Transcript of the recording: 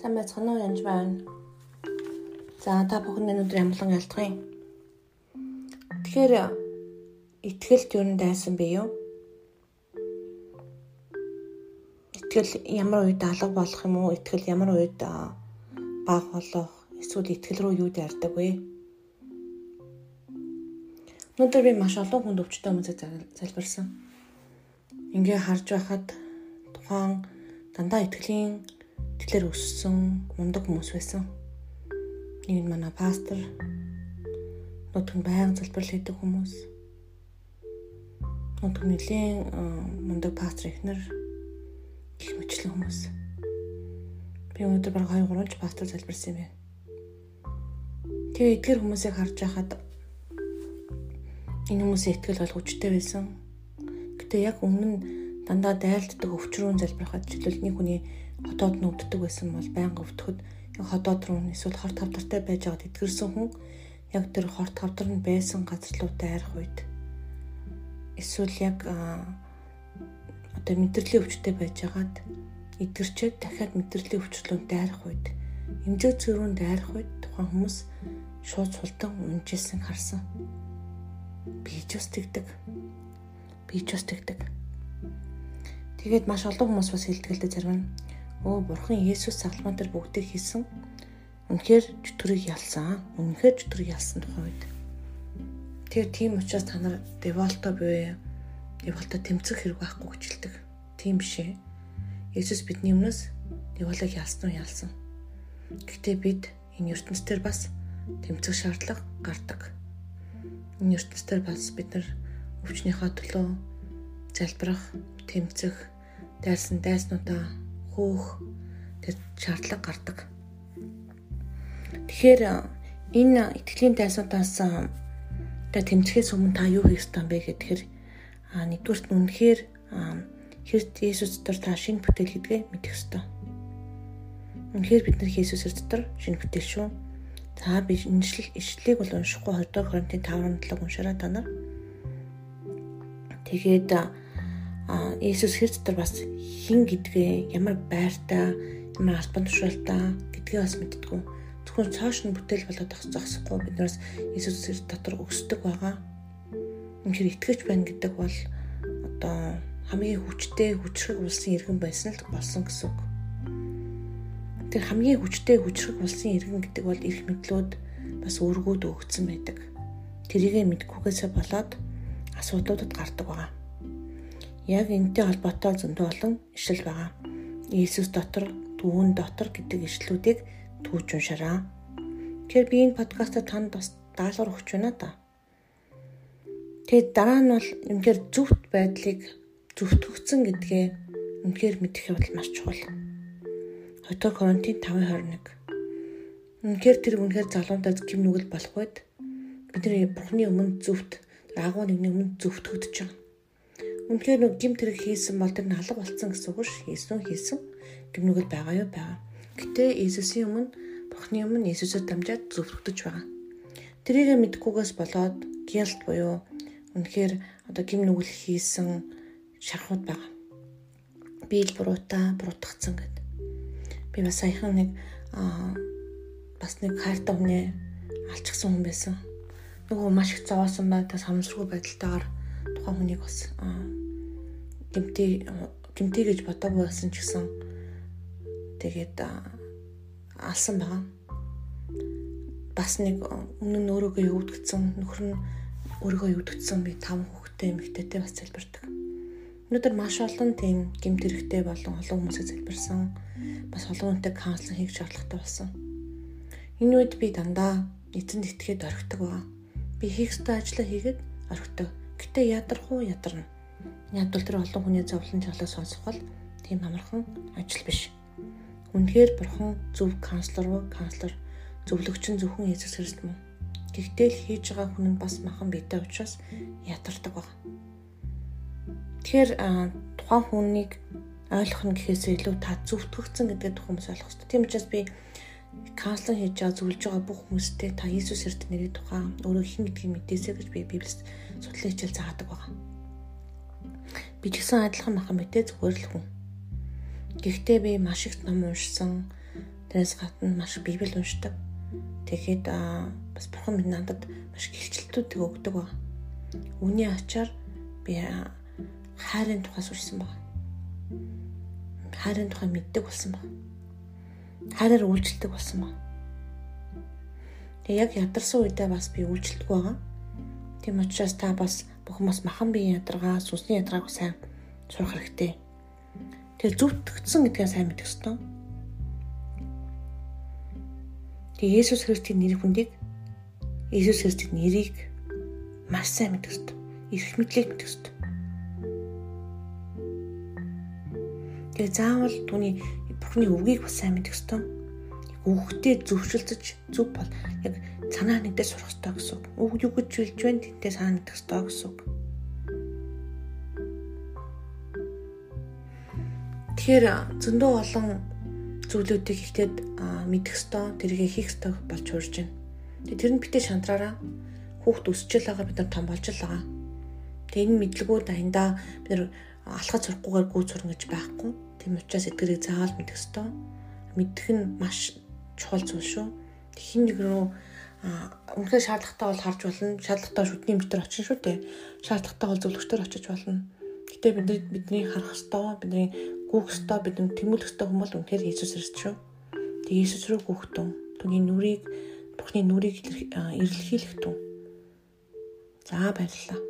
Сайн байцгаана уу янж байна. За та бүхэн өнөөдөр ямлан ялдах юм. Тэгэхээр итгэлт юу дайсан бэ юу? Итгэл ямар үед алга болох юм уу? Итгэл ямар үед баг болох? Эсвэл итгэл рүү юу дайрдаг вэ? Өнөөдөр би маш олон хүнд өвчтөе хүмүүсийг залбирсан. Ингээ харж байхад тухайн дандаа итгэлийн итгэлээр өссөн мундаг хүмүүс байсан. Нэг нь манай пастор нутг нь баян залбирал хийдэг хүмүүс. Нутг нэлийн мундаг пастор ихнэр их мэтлэн хүмүүс. Би өнөөдөр баг 2 3 ч пастор залбирсан юм байна. Тэгээ эдгээр хүмүүсийг харж байхад энэ хүмүүсийн итгэл бол хүчтэй байсан. Гэтэ яг өмнө дандаа дайлддаг өвчрүүн залбирахад жишээлбэл нэг хүний хотоод нүвддэг байсан бол байнга өвтөхөд яг хотоод руу эсвэл хорт хавдартай байж байгаад итгэрсэн хүн яг тэр хорт хавдар нь байсан газар руу дайрах үед эсвэл яг одоо мэдрэлийн өвчтэй байж байгаад идэрчээд дахиад мэдрэлийн өвчлөнд дайрах үед эмзэг зөрүүн дайрах үед тухайн хүмүүс шууд султан унжсэн харсан. Би ч бас тэгдэг. Би ч бас тэгдэг. Тэгээд маш олон хүмүүс бас хэлдэг л дээ зарим нь Өө бурхан Есүс цахилгаан дээр бүгдийг хийсэн. Үнэхээр чөтгөрийг ялсан. Үнэхээр чөтгөрийг ялсан тухай үед. Тэр тийм учраас та нар деволто буюу деволто тэмцэх хэрэг байхгүй гэж хэлдэг. Тийм биш ээ. Есүс бидний өмнөөс деволог ялсан уу ялсан. Гэхдээ бид энэ ертөнцийн бас тэмцэх шаардлага гардаг. Энэ ертөнцийн бас бид нар өвчнийхөө төлөө залбирах, тэмцэх, дайсан дайснуудаа хөөх тэр шаардлага гардаг. Тэгэхээр энэ итгэлийн дайсуудаас тэ тэмцэхээс өмнө та юу хийх ёстой бэ гэхээр а нэгдүгürt нь үнэхээр Христ Есүс дотор та шинэ бүтээл гэдгээ мэдэх ёстой. Үнэхээр бид нар Есүс дотор шинэ бүтээл шүү. За би инжил ишлэлийг бол уншихгүй 20 дахь Коринтын 5:7 уншаарай та нар. Тэгээд Иесус Христ дотор бас хин гэдгээ ямар байртай ямар албан тушаалтай гэдгээ бас мэддэггүй. Зөвхөн цааш нь бүтээл болоод зогсохгүй биднээс Иесус Христ дотор өсдөг байгаа. Үнэхээр итгэж байна гэдэг бол одоо хамгийн хүчтэй хүчрэг улсын иргэн байсан л болсон гэсэн үг. Тэр хамгийн хүчтэй хүчрэг улсын иргэн гэдэг бол эрх мэдлүүд бас өргүүд өгсөн байдаг. Тэрийгэ мэдгүйгээсээ болоод асуудлуудад гардаг байгаа. Яг энэтэй холбоотой зөндөө олон ишлэл байгаа. Иесус дотор, дүүн дотор гэдэг ишлүүдийг түүж уншаарай. Тэгэхээр би энэ подкастаа танд бас даалгавар өгч байна да. Тэгээд дараа нь бол үнэхээр зөвхт байдлыг зөвтгөгцөн гэдгээ үнэхээр мэдэх явдал маш чухал. 2 Коринтын 5:21. Үнэхээр тэр үнэхээр залуунтай гим нүгэл болох үед бидний Бурхны өмнө зөвхт агуу нэгний өмнө зөвтгөгдөж байгаа. Үнэхээр нэг гимт хэрэг хийсэн бол тэр налга болцсон гэсэн үг ш. Хийсэн хийсэн гимнүгэл байгаа юу байгаа. Гэтэ Иесусийн өмнө Бурхны өмнө Иесусээр дамжаад зөвлөгдөж байгаа. Тэрийг мэдхгүйгээс болоод гялт буюу үнэхээр одоо гим нүгэл хийсэн шархууд байгаа. Би л буруута буруутгацсан гэд. Би бас саяхан нэг аа бас нэг хайртай хүнээ алчихсан хүн байсан. Нөгөө маш их зовоосон бай та самсргүй байдалтайгаар тухайн хүнийг бас гимти гимти гэж бодоогүй байсан ч гэсэн тэгээд алсан байгаа. Бас нэг өмнө нь өөрийгөө юудгдсан нөхөр нь өөрийгөө юудгдсан би тав хүүхэдтэй эмэгтэйтэй бас залбирдаг. Өнөөдөр маш олон тийм гимт хэрэгтэй болон олон хүмүүсээ залбирсан. Бас олон хүнтэй каунслинг хийх шаардлагатай болсон. Энэ үед би дандаа эцэнд итгээд орхидог байгаа. Би хийх ёстой ажлаа хийгээд орхидог. Гэтэ ядарх уу ядарна Бол тэр олон хүний зовлон жолоо сонсох бол тийм амархан ажил биш. Үнэхээр бурхан зөв канцлер уу, канцлер зөвлөгч нь зөвхөн Иесус Христ мөн. Гэхдээ л хийж байгаа хүн нь бас махан биетэй учраас ятардаг баг. Тэгэхээр тухайн хүнийг ойлгох нь гэхээсээ илүү та зөвтгөгцөн гэдэг тухайн хүмүүс ойлгох хэрэгтэй. Тийм учраас би канцлер хийж байгаа зөвлөж байгаа бүх хүмүүстээ та Иесус Христ нэрийн тухайн өөрөө хэн гэдгийг мэдээсэй гэж би Библиэд судлаа хичээл заадаг байгаа. Би ч гэсэн адилхан махан битээ зүгээр л хүн. Гэхдээ би маш их ном уншсан, Тэрээс гадна маш Библийг уншдаг. Тэгэхэд бас бурхан минь надад маш гихчлэлтүүд өгдөг ба. Үүний ачаар би хайрын тухай сурсан баг. Хайрын тухай мэддэг болсон баг. Хайраар үйлчлдэг болсон баг. Тэгээ яг ядарсан үедээ бас би үйлчлдэг байгаа. Тийм учраас та бас бүхэн бас махан биеийн ядаргаа, сүнсний ядаргааг сайн сурах хэрэгтэй. Тэгээ зүвтгдсэн гэдгээ сайн мэдэх ёстой. Тэгээ Есүс Христийн нэр хүндийг Есүс Христийн нэрийг маш сайн мэдэх ёстой. Ирэх мэдлийг мэдэх ёстой. Тэгээ заавал түүний Бурхны үгийг бас сайн мэдэх ёстой үгтэй зөвшөлдөж зүв бол яг санаа нэгдээ сурах хэрэгтэй гэсэн үг. Үг юу гэж билж байна тэнтэй санаа нэгдэх хэрэгтэй гэсэн үг. Тэгэхээр зөндөө олон зүйлүүдийг ихтэйд мэдэх ёстой, тэргээ хийх ёстой болж хурж байна. Тэр нь битээ шантраараа хүүхд өсч л байгаа бид нар том болж байгаа. Тэгээ энэ мэдлэгүүд аяндаа бид нар алхаж сурахгүйгээр гүйц сурна гэж байхгүй. Тийм учраас эдгэрийг заавал мэдэх ёстой. Мэдэх нь маш чухал зүйл шүү. Хин нэг рүү үнэхээр шаардлагатай бол харж болно. Шаардлагатай шүдний мэтэр очин шүү дээ. Шаардлагатай бол зөвлөгчдөр очиж болно. Гэтэ бидний бидний харах ёстой, бидний гүөх ёстой, бидний тэмүүлэх ёстой хүмүүс үнэхээр Иесус Христ шүү. Тэг Иесус рүү гүөхтэн. Түүний нүрийг Бурхны нүрийг илэрхийлэх тун. За баярлалаа.